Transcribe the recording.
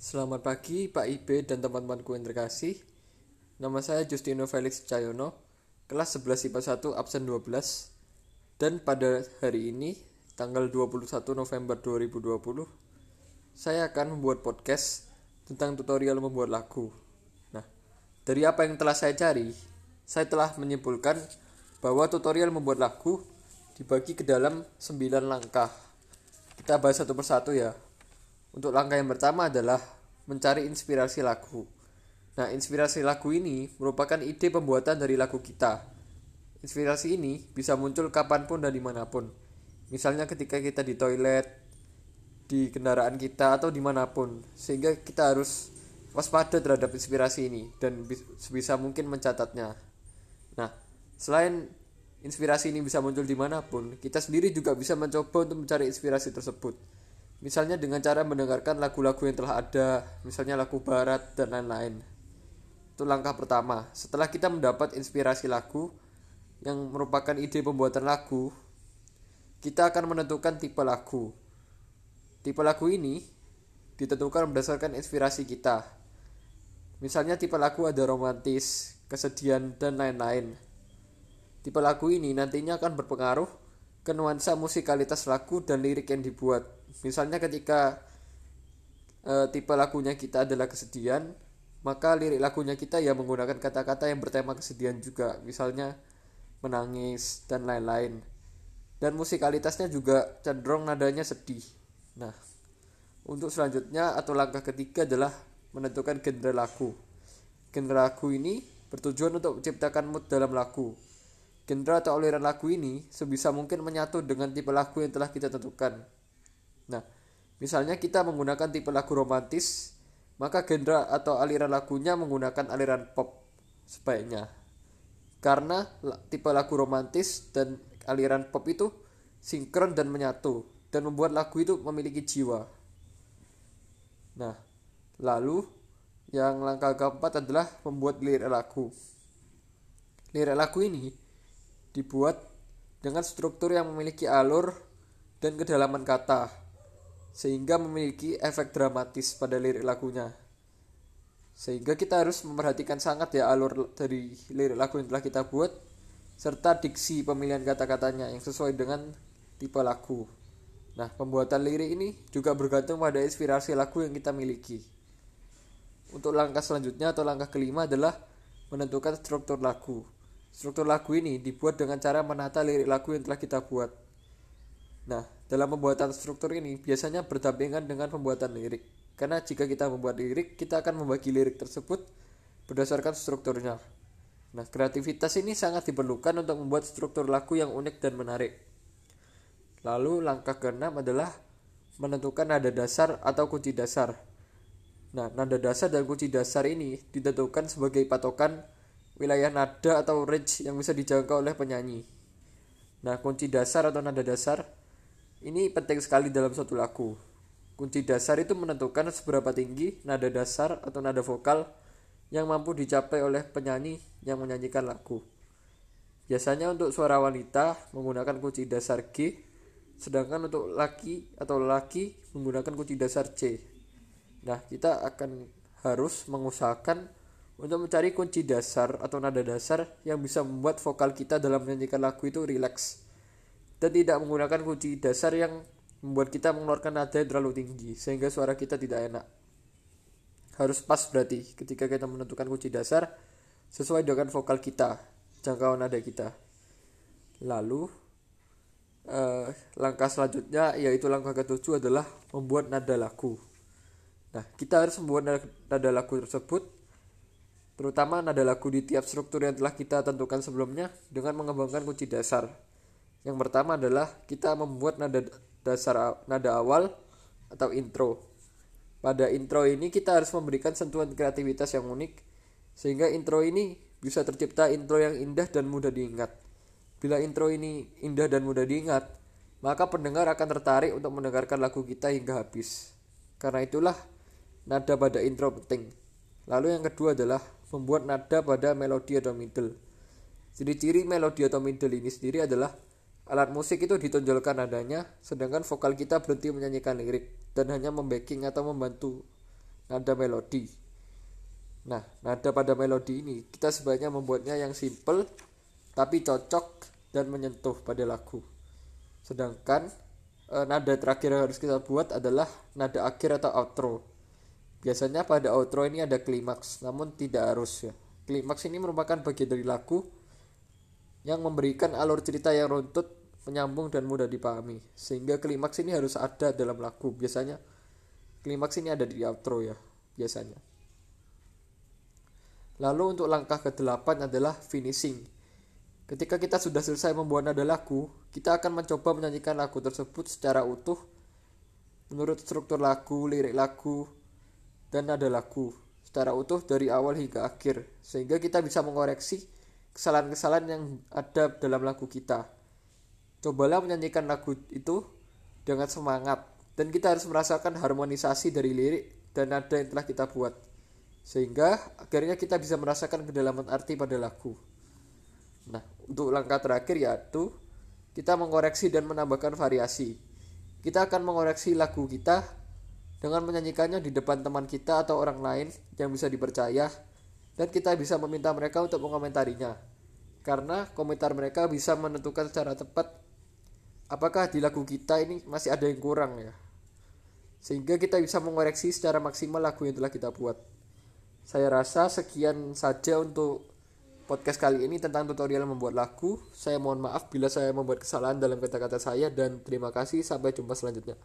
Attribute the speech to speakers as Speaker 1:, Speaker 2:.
Speaker 1: Selamat pagi Pak Ibe dan teman-temanku yang terkasih. Nama saya Justino Felix Cayono, kelas 11 IPA 1 absen 12. Dan pada hari ini, tanggal 21 November 2020, saya akan membuat podcast tentang tutorial membuat lagu. Nah, dari apa yang telah saya cari, saya telah menyimpulkan bahwa tutorial membuat lagu dibagi ke dalam 9 langkah. Kita bahas satu persatu ya. Untuk langkah yang pertama adalah mencari inspirasi lagu. Nah, inspirasi lagu ini merupakan ide pembuatan dari lagu kita. Inspirasi ini bisa muncul kapan pun dan di mana pun. Misalnya ketika kita di toilet, di kendaraan kita, atau di mana pun. Sehingga kita harus waspada terhadap inspirasi ini dan sebisa mungkin mencatatnya. Nah, selain inspirasi ini bisa muncul di mana pun, kita sendiri juga bisa mencoba untuk mencari inspirasi tersebut Misalnya dengan cara mendengarkan lagu-lagu yang telah ada, misalnya lagu barat dan lain-lain. Itu langkah pertama. Setelah kita mendapat inspirasi lagu yang merupakan ide pembuatan lagu, kita akan menentukan tipe lagu. Tipe lagu ini ditentukan berdasarkan inspirasi kita. Misalnya tipe lagu ada romantis, kesedihan, dan lain-lain. Tipe lagu ini nantinya akan berpengaruh ke nuansa musikalitas lagu dan lirik yang dibuat. Misalnya ketika e, tipe lagunya kita adalah kesedihan, maka lirik lagunya kita ya menggunakan kata-kata yang bertema kesedihan juga, misalnya menangis dan lain-lain. Dan musikalitasnya juga cenderung nadanya sedih. Nah, untuk selanjutnya atau langkah ketiga adalah menentukan genre lagu. Genre lagu ini bertujuan untuk menciptakan mood dalam lagu genre atau aliran lagu ini sebisa mungkin menyatu dengan tipe lagu yang telah kita tentukan. Nah, misalnya kita menggunakan tipe lagu romantis, maka genre atau aliran lagunya menggunakan aliran pop sebaiknya. Karena tipe lagu romantis dan aliran pop itu sinkron dan menyatu dan membuat lagu itu memiliki jiwa. Nah, lalu yang langkah keempat adalah membuat lirik lagu. Lirik lagu ini dibuat dengan struktur yang memiliki alur dan kedalaman kata sehingga memiliki efek dramatis pada lirik lagunya sehingga kita harus memperhatikan sangat ya alur dari lirik lagu yang telah kita buat serta diksi pemilihan kata-katanya yang sesuai dengan tipe lagu. Nah, pembuatan lirik ini juga bergantung pada inspirasi lagu yang kita miliki. Untuk langkah selanjutnya atau langkah kelima adalah menentukan struktur lagu. Struktur lagu ini dibuat dengan cara menata lirik lagu yang telah kita buat. Nah, dalam pembuatan struktur ini biasanya berdampingan dengan pembuatan lirik. Karena jika kita membuat lirik, kita akan membagi lirik tersebut berdasarkan strukturnya. Nah, kreativitas ini sangat diperlukan untuk membuat struktur lagu yang unik dan menarik. Lalu langkah keenam adalah menentukan nada dasar atau kunci dasar. Nah, nada dasar dan kunci dasar ini ditentukan sebagai patokan wilayah nada atau range yang bisa dijangkau oleh penyanyi. Nah, kunci dasar atau nada dasar ini penting sekali dalam suatu lagu. Kunci dasar itu menentukan seberapa tinggi nada dasar atau nada vokal yang mampu dicapai oleh penyanyi yang menyanyikan lagu. Biasanya untuk suara wanita menggunakan kunci dasar G, sedangkan untuk laki atau laki menggunakan kunci dasar C. Nah, kita akan harus mengusahakan untuk mencari kunci dasar atau nada dasar yang bisa membuat vokal kita dalam menyanyikan lagu itu rileks dan tidak menggunakan kunci dasar yang membuat kita mengeluarkan nada yang terlalu tinggi sehingga suara kita tidak enak. Harus pas berarti ketika kita menentukan kunci dasar sesuai dengan vokal kita jangkauan nada kita. Lalu eh, langkah selanjutnya yaitu langkah ketujuh adalah membuat nada lagu. Nah kita harus membuat nada, lagu tersebut terutama nada lagu di tiap struktur yang telah kita tentukan sebelumnya dengan mengembangkan kunci dasar. Yang pertama adalah kita membuat nada dasar nada awal atau intro. Pada intro ini kita harus memberikan sentuhan kreativitas yang unik sehingga intro ini bisa tercipta intro yang indah dan mudah diingat. Bila intro ini indah dan mudah diingat, maka pendengar akan tertarik untuk mendengarkan lagu kita hingga habis. Karena itulah nada pada intro penting. Lalu yang kedua adalah membuat nada pada melodi atau middle. Ciri-ciri melodi atau middle ini sendiri adalah alat musik itu ditonjolkan nadanya, sedangkan vokal kita berhenti menyanyikan lirik dan hanya membacking atau membantu nada melodi. Nah, nada pada melodi ini kita sebaiknya membuatnya yang simple tapi cocok dan menyentuh pada lagu. Sedangkan e, nada terakhir yang harus kita buat adalah nada akhir atau outro. Biasanya pada outro ini ada klimaks, namun tidak harus ya. Klimaks ini merupakan bagian dari lagu yang memberikan alur cerita yang runtut, menyambung dan mudah dipahami. Sehingga klimaks ini harus ada dalam lagu. Biasanya klimaks ini ada di outro ya, biasanya. Lalu untuk langkah ke-8 adalah finishing. Ketika kita sudah selesai membuat nada lagu, kita akan mencoba menyanyikan lagu tersebut secara utuh menurut struktur lagu, lirik lagu, dan nada lagu secara utuh dari awal hingga akhir sehingga kita bisa mengoreksi kesalahan-kesalahan yang ada dalam lagu kita. Cobalah menyanyikan lagu itu dengan semangat dan kita harus merasakan harmonisasi dari lirik dan nada yang telah kita buat sehingga akhirnya kita bisa merasakan kedalaman arti pada lagu. Nah, untuk langkah terakhir yaitu kita mengoreksi dan menambahkan variasi. Kita akan mengoreksi lagu kita dengan menyanyikannya di depan teman kita atau orang lain yang bisa dipercaya dan kita bisa meminta mereka untuk mengomentarinya. Karena komentar mereka bisa menentukan secara tepat apakah di lagu kita ini masih ada yang kurang ya. Sehingga kita bisa mengoreksi secara maksimal lagu yang telah kita buat. Saya rasa sekian saja untuk podcast kali ini tentang tutorial membuat lagu. Saya mohon maaf bila saya membuat kesalahan dalam kata-kata saya dan terima kasih sampai jumpa selanjutnya.